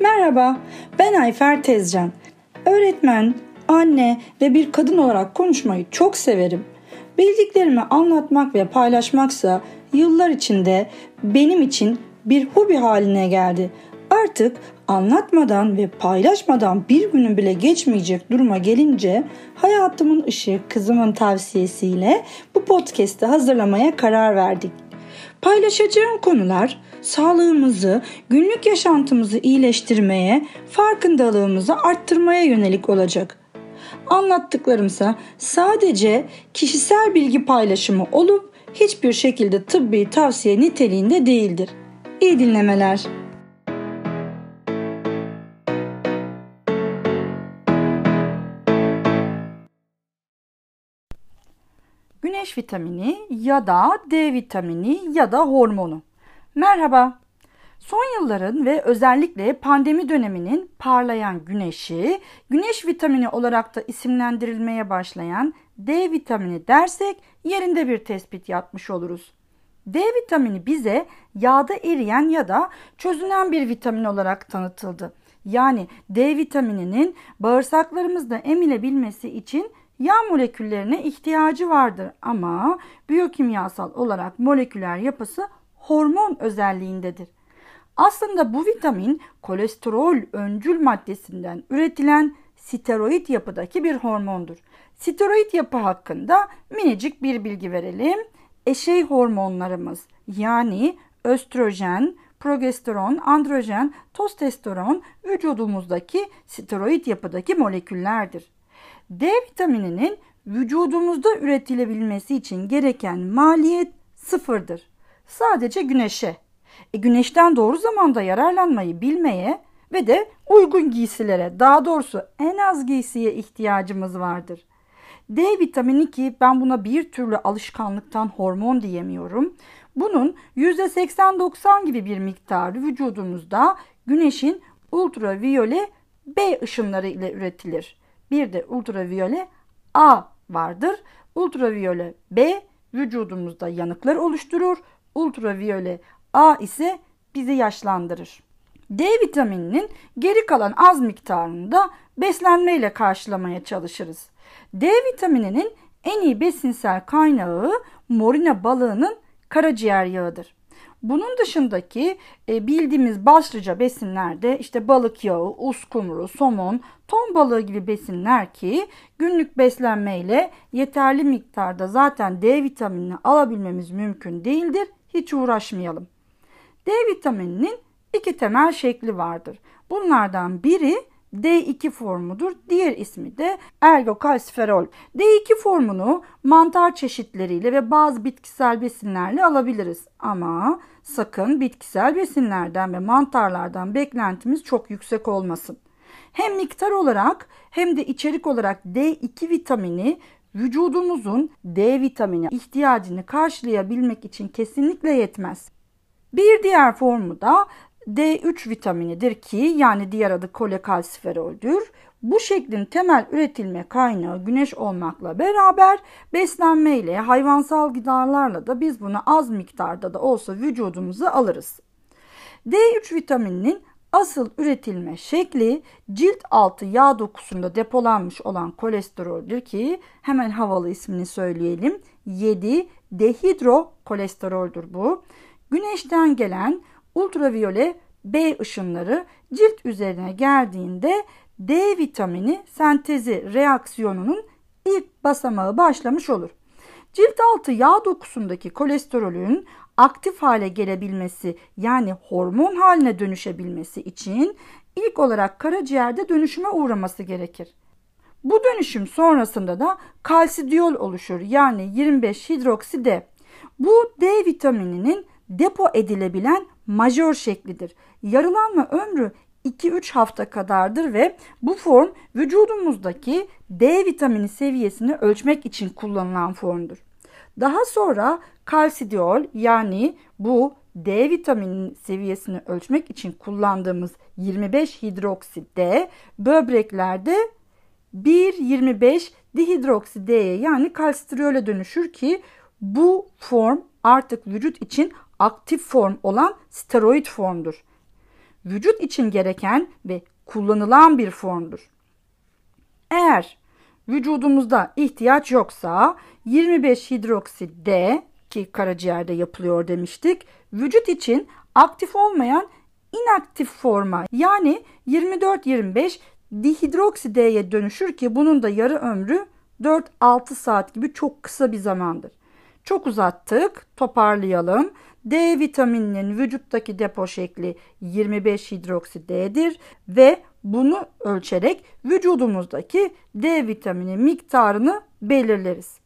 Merhaba, ben Ayfer Tezcan. Öğretmen, anne ve bir kadın olarak konuşmayı çok severim. Bildiklerimi anlatmak ve paylaşmaksa yıllar içinde benim için bir hobi haline geldi. Artık anlatmadan ve paylaşmadan bir günün bile geçmeyecek duruma gelince hayatımın ışığı kızımın tavsiyesiyle bu podcast'i hazırlamaya karar verdik. Paylaşacağım konular sağlığımızı, günlük yaşantımızı iyileştirmeye, farkındalığımızı arttırmaya yönelik olacak. Anlattıklarımsa sadece kişisel bilgi paylaşımı olup hiçbir şekilde tıbbi tavsiye niteliğinde değildir. İyi dinlemeler. Güneş vitamini ya da D vitamini ya da hormonu. Merhaba. Son yılların ve özellikle pandemi döneminin parlayan güneşi, güneş vitamini olarak da isimlendirilmeye başlayan D vitamini dersek yerinde bir tespit yapmış oluruz. D vitamini bize yağda eriyen ya da çözünen bir vitamin olarak tanıtıldı. Yani D vitamininin bağırsaklarımızda emilebilmesi için yağ moleküllerine ihtiyacı vardır ama biyokimyasal olarak moleküler yapısı hormon özelliğindedir. Aslında bu vitamin kolesterol öncül maddesinden üretilen steroid yapıdaki bir hormondur. Steroid yapı hakkında minicik bir bilgi verelim. Eşey hormonlarımız yani östrojen, progesteron, androjen, tostosteron vücudumuzdaki steroid yapıdaki moleküllerdir. D vitamininin vücudumuzda üretilebilmesi için gereken maliyet sıfırdır. Sadece güneşe. E, güneşten doğru zamanda yararlanmayı bilmeye ve de uygun giysilere, daha doğrusu en az giysiye ihtiyacımız vardır. D vitamini ki ben buna bir türlü alışkanlıktan hormon diyemiyorum. Bunun %80-90 gibi bir miktarı vücudumuzda güneşin ultraviyole B ışınları ile üretilir. Bir de ultraviyole A vardır. Ultraviyole B vücudumuzda yanıklar oluşturur. Ultraviyole A ise bizi yaşlandırır. D vitamininin geri kalan az miktarını da beslenmeyle karşılamaya çalışırız. D vitamininin en iyi besinsel kaynağı morina balığının karaciğer yağıdır. Bunun dışındaki e, bildiğimiz başlıca besinlerde işte balık yağı, uskumru, somon, ton balığı gibi besinler ki günlük beslenmeyle yeterli miktarda zaten D vitaminini alabilmemiz mümkün değildir. Hiç uğraşmayalım. D vitamininin iki temel şekli vardır. Bunlardan biri D2 formudur. Diğer ismi de ergokalsiferol. D2 formunu mantar çeşitleriyle ve bazı bitkisel besinlerle alabiliriz. Ama sakın bitkisel besinlerden ve mantarlardan beklentimiz çok yüksek olmasın. Hem miktar olarak hem de içerik olarak D2 vitamini vücudumuzun D vitamini ihtiyacını karşılayabilmek için kesinlikle yetmez. Bir diğer formu da D3 vitaminidir ki yani diğer adı kolekalsiferoldür. Bu şeklin temel üretilme kaynağı güneş olmakla beraber beslenme ile hayvansal gıdalarla da biz bunu az miktarda da olsa vücudumuza alırız. D3 vitamininin asıl üretilme şekli cilt altı yağ dokusunda depolanmış olan kolesteroldür ki hemen havalı ismini söyleyelim. 7 dehidro kolesteroldür bu. Güneşten gelen ultraviyole B ışınları cilt üzerine geldiğinde D vitamini sentezi reaksiyonunun ilk basamağı başlamış olur. Cilt altı yağ dokusundaki kolesterolün aktif hale gelebilmesi yani hormon haline dönüşebilmesi için ilk olarak karaciğerde dönüşüme uğraması gerekir. Bu dönüşüm sonrasında da kalsidiyol oluşur yani 25 hidrokside. Bu D vitamininin depo edilebilen majör şeklidir. Yarılanma ömrü 2-3 hafta kadardır ve bu form vücudumuzdaki D vitamini seviyesini ölçmek için kullanılan formdur. Daha sonra kalsidiol yani bu D vitamini seviyesini ölçmek için kullandığımız 25 hidroksi D böbreklerde 1,25 dihidroksi D'ye yani kalsitriole dönüşür ki bu form artık vücut için aktif form olan steroid formdur. vücut için gereken ve kullanılan bir formdur. Eğer vücudumuzda ihtiyaç yoksa 25 hidroksit D ki karaciğerde yapılıyor demiştik. Vücut için aktif olmayan inaktif forma yani 24-25 dihidroksideye dönüşür ki bunun da yarı ömrü 4-6 saat gibi çok kısa bir zamandır. Çok uzattık toparlayalım. D vitamininin vücuttaki depo şekli 25 hidroksit D'dir ve bunu ölçerek vücudumuzdaki D vitamini miktarını belirleriz.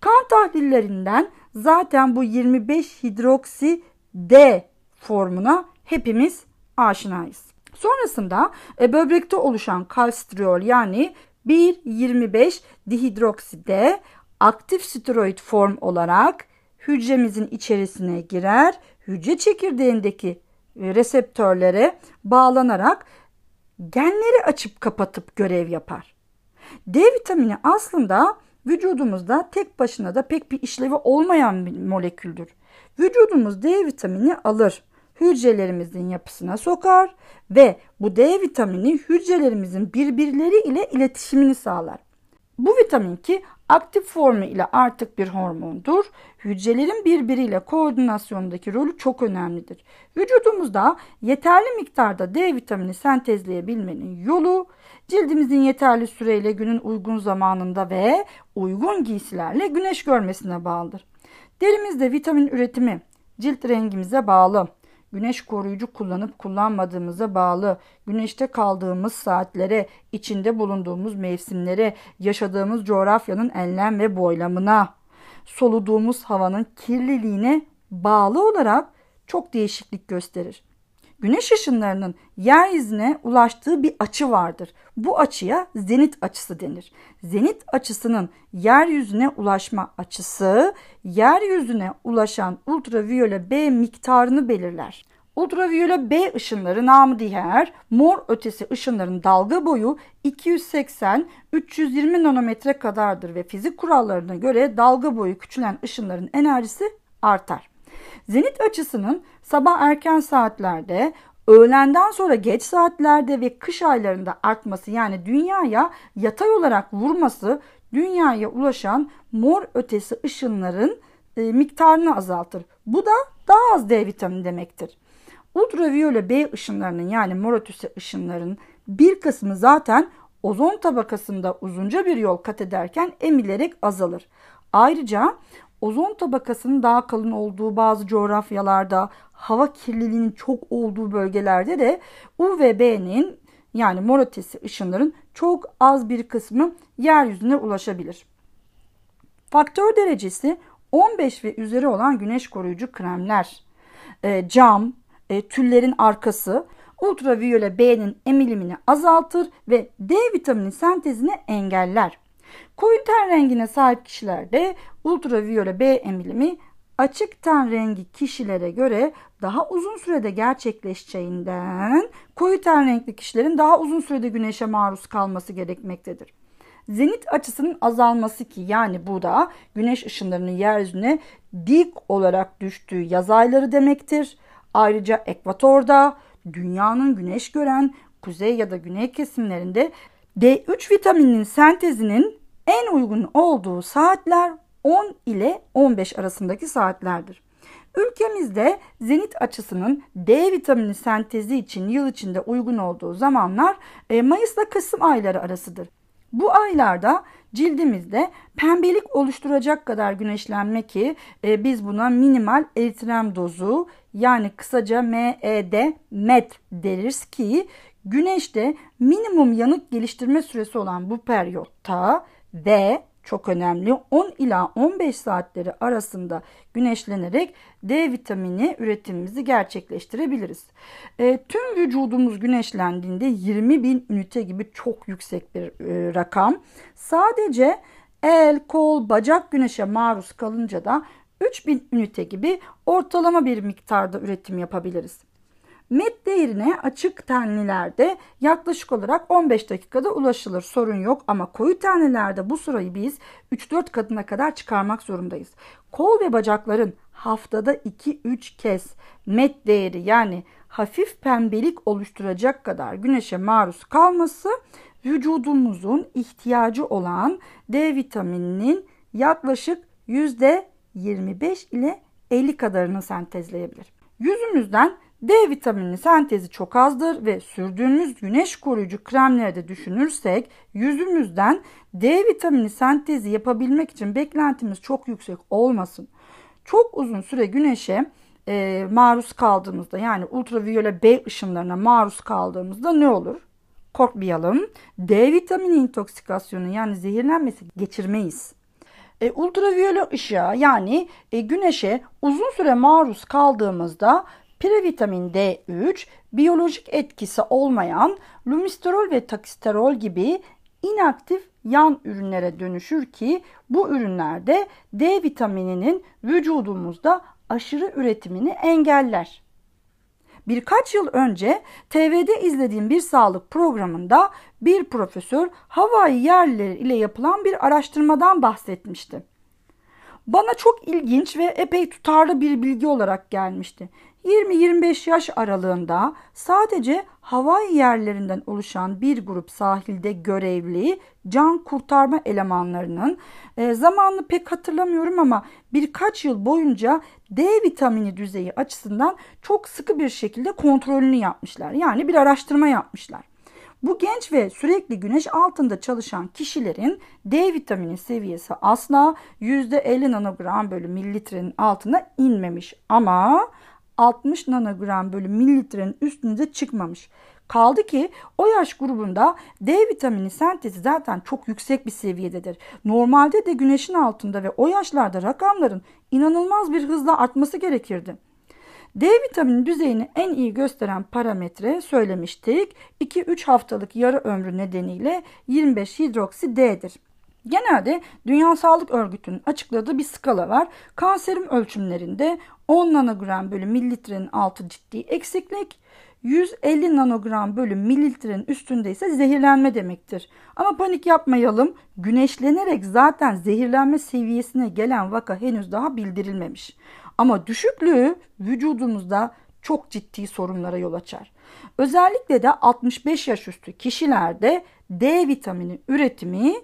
Kan tahlillerinden zaten bu 25 hidroksi D formuna hepimiz aşinayız. Sonrasında e, böbrekte oluşan kalsitriol yani 1,25 dihidrokside aktif steroid form olarak hücremizin içerisine girer. Hücre çekirdeğindeki e, reseptörlere bağlanarak genleri açıp kapatıp görev yapar. D vitamini aslında vücudumuzda tek başına da pek bir işlevi olmayan bir moleküldür. Vücudumuz D vitamini alır, hücrelerimizin yapısına sokar ve bu D vitamini hücrelerimizin birbirleri ile iletişimini sağlar. Bu vitamin ki aktif formu ile artık bir hormondur. Hücrelerin birbiriyle koordinasyondaki rolü çok önemlidir. Vücudumuzda yeterli miktarda D vitamini sentezleyebilmenin yolu cildimizin yeterli süreyle günün uygun zamanında ve uygun giysilerle güneş görmesine bağlıdır. Derimizde vitamin üretimi cilt rengimize bağlı güneş koruyucu kullanıp kullanmadığımıza bağlı, güneşte kaldığımız saatlere, içinde bulunduğumuz mevsimlere, yaşadığımız coğrafyanın enlem ve boylamına, soluduğumuz havanın kirliliğine bağlı olarak çok değişiklik gösterir. Güneş ışınlarının yeryüzüne ulaştığı bir açı vardır. Bu açıya zenit açısı denir. Zenit açısının yeryüzüne ulaşma açısı yeryüzüne ulaşan ultraviyole B miktarını belirler. Ultraviyole B ışınları namı diğer mor ötesi ışınların dalga boyu 280-320 nanometre kadardır ve fizik kurallarına göre dalga boyu küçülen ışınların enerjisi artar. Zenit açısının sabah erken saatlerde, öğlenden sonra geç saatlerde ve kış aylarında artması yani dünyaya yatay olarak vurması dünyaya ulaşan mor ötesi ışınların e, miktarını azaltır. Bu da daha az D vitamini demektir. Ultraviyole B ışınlarının yani mor ötesi ışınların bir kısmı zaten ozon tabakasında uzunca bir yol kat ederken emilerek azalır. Ayrıca ozon tabakasının daha kalın olduğu bazı coğrafyalarda, hava kirliliğinin çok olduğu bölgelerde de UVB'nin yani mor ötesi ışınların çok az bir kısmı yeryüzüne ulaşabilir. Faktör derecesi 15 ve üzeri olan güneş koruyucu kremler, e, cam, e, tüllerin arkası ultraviyole B'nin emilimini azaltır ve D vitamini sentezini engeller. Koyu ten rengine sahip kişilerde ultraviyole B emilimi açık ten rengi kişilere göre daha uzun sürede gerçekleşeceğinden koyu ten renkli kişilerin daha uzun sürede güneşe maruz kalması gerekmektedir. Zenit açısının azalması ki yani bu da güneş ışınlarının yeryüzüne dik olarak düştüğü yaz ayları demektir. Ayrıca ekvatorda dünyanın güneş gören kuzey ya da güney kesimlerinde D3 vitamininin sentezinin en uygun olduğu saatler 10 ile 15 arasındaki saatlerdir. Ülkemizde zenit açısının D vitamini sentezi için yıl içinde uygun olduğu zamanlar e, Mayıs ile Kasım ayları arasıdır. Bu aylarda cildimizde pembelik oluşturacak kadar güneşlenme ki e, biz buna minimal eritrem dozu yani kısaca MED MET deriz ki güneşte minimum yanık geliştirme süresi olan bu periyotta ve çok önemli 10 ila 15 saatleri arasında güneşlenerek D vitamini üretimimizi gerçekleştirebiliriz. E, tüm vücudumuz güneşlendiğinde 20 bin ünite gibi çok yüksek bir e, rakam. Sadece el, kol, bacak güneşe maruz kalınca da 3000 ünite gibi ortalama bir miktarda üretim yapabiliriz. Met değerine açık tenlilerde yaklaşık olarak 15 dakikada ulaşılır. Sorun yok ama koyu tenlilerde bu sırayı biz 3-4 katına kadar çıkarmak zorundayız. Kol ve bacakların haftada 2-3 kez met değeri yani hafif pembelik oluşturacak kadar güneşe maruz kalması vücudumuzun ihtiyacı olan D vitamininin yaklaşık %25 ile 50 kadarını sentezleyebilir. Yüzümüzden D vitamini sentezi çok azdır ve sürdüğümüz güneş koruyucu kremleri de düşünürsek yüzümüzden D vitamini sentezi yapabilmek için beklentimiz çok yüksek olmasın. Çok uzun süre güneşe e, maruz kaldığımızda yani ultraviyole B ışınlarına maruz kaldığımızda ne olur? Korkmayalım. D vitamini intoksikasyonu yani zehirlenmesi geçirmeyiz. E, ultraviyole ışığa yani e, güneşe uzun süre maruz kaldığımızda Previtamin D3 biyolojik etkisi olmayan lumisterol ve takisterol gibi inaktif yan ürünlere dönüşür ki bu ürünlerde D vitamininin vücudumuzda aşırı üretimini engeller. Birkaç yıl önce TV'de izlediğim bir sağlık programında bir profesör Hawaii yerlileri ile yapılan bir araştırmadan bahsetmişti. Bana çok ilginç ve epey tutarlı bir bilgi olarak gelmişti. 20-25 yaş aralığında sadece Hawaii yerlerinden oluşan bir grup sahilde görevli can kurtarma elemanlarının e, zamanını pek hatırlamıyorum ama birkaç yıl boyunca D vitamini düzeyi açısından çok sıkı bir şekilde kontrolünü yapmışlar. Yani bir araştırma yapmışlar. Bu genç ve sürekli güneş altında çalışan kişilerin D vitamini seviyesi asla %50 nanogram bölü mililitrenin altına inmemiş ama 60 nanogram bölü mililitrenin üstünde çıkmamış. Kaldı ki o yaş grubunda D vitamini sentezi zaten çok yüksek bir seviyededir. Normalde de güneşin altında ve o yaşlarda rakamların inanılmaz bir hızla artması gerekirdi. D vitamini düzeyini en iyi gösteren parametre söylemiştik. 2-3 haftalık yarı ömrü nedeniyle 25 hidroksi D'dir. Genelde Dünya Sağlık Örgütü'nün açıkladığı bir skala var. Kanserim ölçümlerinde 10 nanogram bölü mililitrenin altı ciddi eksiklik, 150 nanogram bölü mililitrenin üstünde ise zehirlenme demektir. Ama panik yapmayalım. Güneşlenerek zaten zehirlenme seviyesine gelen vaka henüz daha bildirilmemiş. Ama düşüklüğü vücudumuzda çok ciddi sorunlara yol açar. Özellikle de 65 yaş üstü kişilerde D vitamini üretimi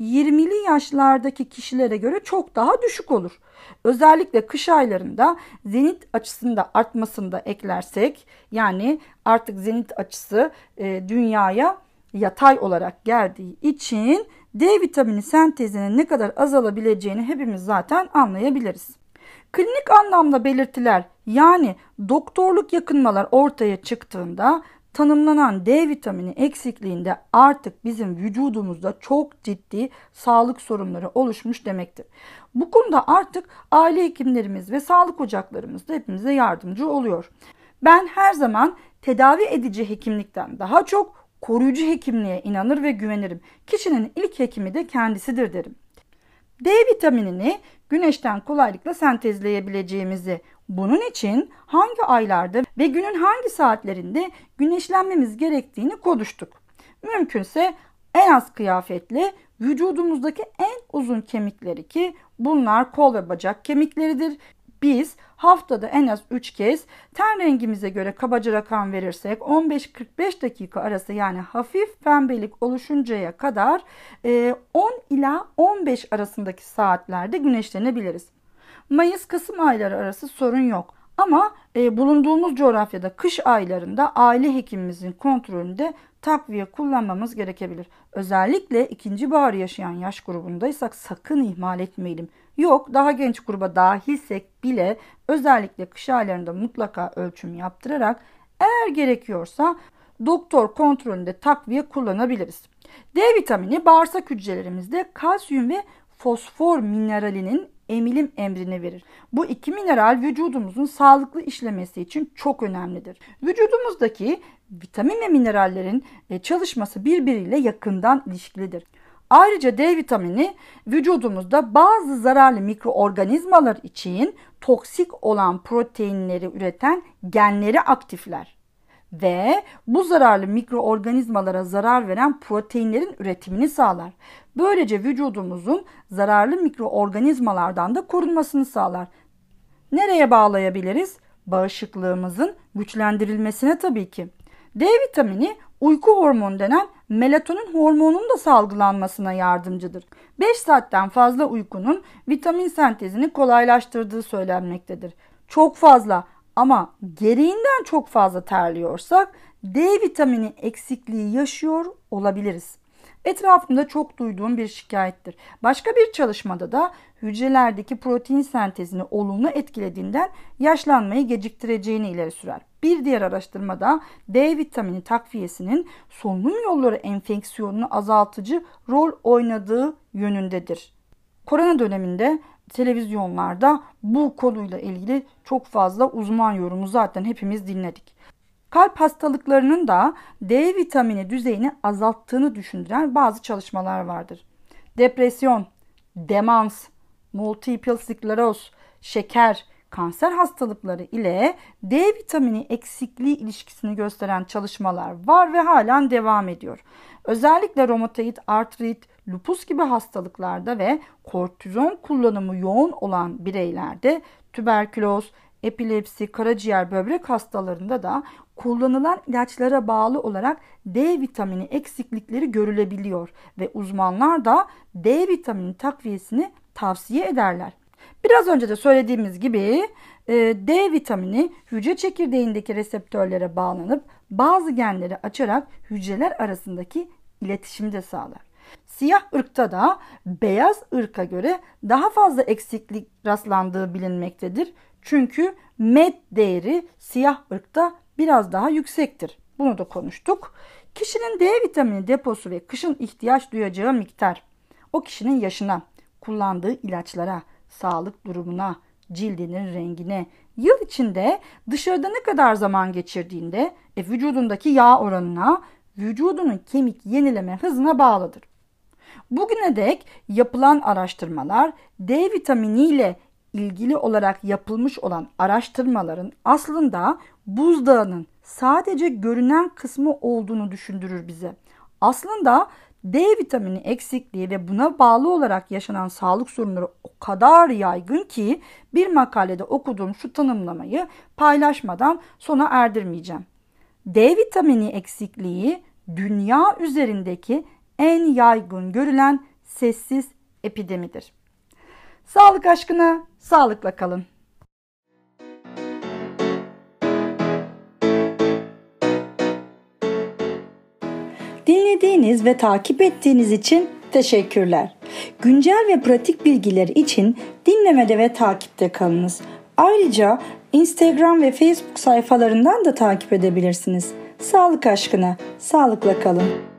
20'li yaşlardaki kişilere göre çok daha düşük olur. Özellikle kış aylarında zenit açısında artmasını da eklersek yani artık zenit açısı e, dünyaya yatay olarak geldiği için D vitamini sentezinin ne kadar azalabileceğini hepimiz zaten anlayabiliriz. Klinik anlamda belirtiler yani doktorluk yakınmalar ortaya çıktığında tanımlanan D vitamini eksikliğinde artık bizim vücudumuzda çok ciddi sağlık sorunları oluşmuş demektir. Bu konuda artık aile hekimlerimiz ve sağlık ocaklarımız da hepimize yardımcı oluyor. Ben her zaman tedavi edici hekimlikten daha çok koruyucu hekimliğe inanır ve güvenirim. Kişinin ilk hekimi de kendisidir derim. D vitaminini güneşten kolaylıkla sentezleyebileceğimizi, bunun için hangi aylarda ve günün hangi saatlerinde güneşlenmemiz gerektiğini konuştuk. Mümkünse en az kıyafetle vücudumuzdaki en uzun kemikleri ki bunlar kol ve bacak kemikleridir. Biz haftada en az 3 kez ten rengimize göre kabaca rakam verirsek 15-45 dakika arası yani hafif pembelik oluşuncaya kadar 10 ila 15 arasındaki saatlerde güneşlenebiliriz. Mayıs-Kasım ayları arası sorun yok. Ama e, bulunduğumuz coğrafyada kış aylarında aile hekimimizin kontrolünde takviye kullanmamız gerekebilir. Özellikle ikinci bahar yaşayan yaş grubundaysak sakın ihmal etmeyelim. Yok daha genç gruba dahilsek bile özellikle kış aylarında mutlaka ölçüm yaptırarak eğer gerekiyorsa doktor kontrolünde takviye kullanabiliriz. D vitamini bağırsak hücrelerimizde kalsiyum ve fosfor mineralinin emilim emrini verir. Bu iki mineral vücudumuzun sağlıklı işlemesi için çok önemlidir. Vücudumuzdaki vitamin ve minerallerin e, çalışması birbiriyle yakından ilişkilidir. Ayrıca D vitamini vücudumuzda bazı zararlı mikroorganizmalar için toksik olan proteinleri üreten genleri aktifler ve bu zararlı mikroorganizmalara zarar veren proteinlerin üretimini sağlar. Böylece vücudumuzun zararlı mikroorganizmalardan da korunmasını sağlar. nereye bağlayabiliriz? Bağışıklığımızın güçlendirilmesine tabii ki. D vitamini uyku hormonu denen melatonin hormonunun da salgılanmasına yardımcıdır. 5 saatten fazla uykunun vitamin sentezini kolaylaştırdığı söylenmektedir. Çok fazla ama gereğinden çok fazla terliyorsak D vitamini eksikliği yaşıyor olabiliriz. Etrafımda çok duyduğum bir şikayettir. Başka bir çalışmada da hücrelerdeki protein sentezini olumlu etkilediğinden yaşlanmayı geciktireceğini ileri sürer. Bir diğer araştırmada D vitamini takviyesinin solunum yolları enfeksiyonunu azaltıcı rol oynadığı yönündedir. Korona döneminde televizyonlarda bu konuyla ilgili çok fazla uzman yorumu zaten hepimiz dinledik. Kalp hastalıklarının da D vitamini düzeyini azalttığını düşündüren bazı çalışmalar vardır. Depresyon, demans, multiple skleroz, şeker, kanser hastalıkları ile D vitamini eksikliği ilişkisini gösteren çalışmalar var ve halen devam ediyor. Özellikle romatoid artrit, lupus gibi hastalıklarda ve kortizon kullanımı yoğun olan bireylerde tüberküloz, epilepsi, karaciğer, böbrek hastalarında da kullanılan ilaçlara bağlı olarak D vitamini eksiklikleri görülebiliyor ve uzmanlar da D vitamini takviyesini tavsiye ederler. Biraz önce de söylediğimiz gibi e, D vitamini hücre çekirdeğindeki reseptörlere bağlanıp bazı genleri açarak hücreler arasındaki iletişimi de sağlar. Siyah ırkta da beyaz ırka göre daha fazla eksiklik rastlandığı bilinmektedir. Çünkü MED değeri siyah ırkta biraz daha yüksektir. Bunu da konuştuk. Kişinin D vitamini deposu ve kışın ihtiyaç duyacağı miktar o kişinin yaşına, kullandığı ilaçlara, sağlık durumuna, cildinin rengine, yıl içinde dışarıda ne kadar zaman geçirdiğinde e, vücudundaki yağ oranına, vücudunun kemik yenileme hızına bağlıdır. Bugüne dek yapılan araştırmalar D vitamini ile ilgili olarak yapılmış olan araştırmaların aslında buzdağının sadece görünen kısmı olduğunu düşündürür bize. Aslında D vitamini eksikliği ve buna bağlı olarak yaşanan sağlık sorunları o kadar yaygın ki bir makalede okuduğum şu tanımlamayı paylaşmadan sona erdirmeyeceğim. D vitamini eksikliği dünya üzerindeki en yaygın görülen sessiz epidemidir. Sağlık aşkına sağlıkla kalın. Dinlediğiniz ve takip ettiğiniz için teşekkürler. Güncel ve pratik bilgiler için dinlemede ve takipte kalınız. Ayrıca Instagram ve Facebook sayfalarından da takip edebilirsiniz. Sağlık aşkına, sağlıkla kalın.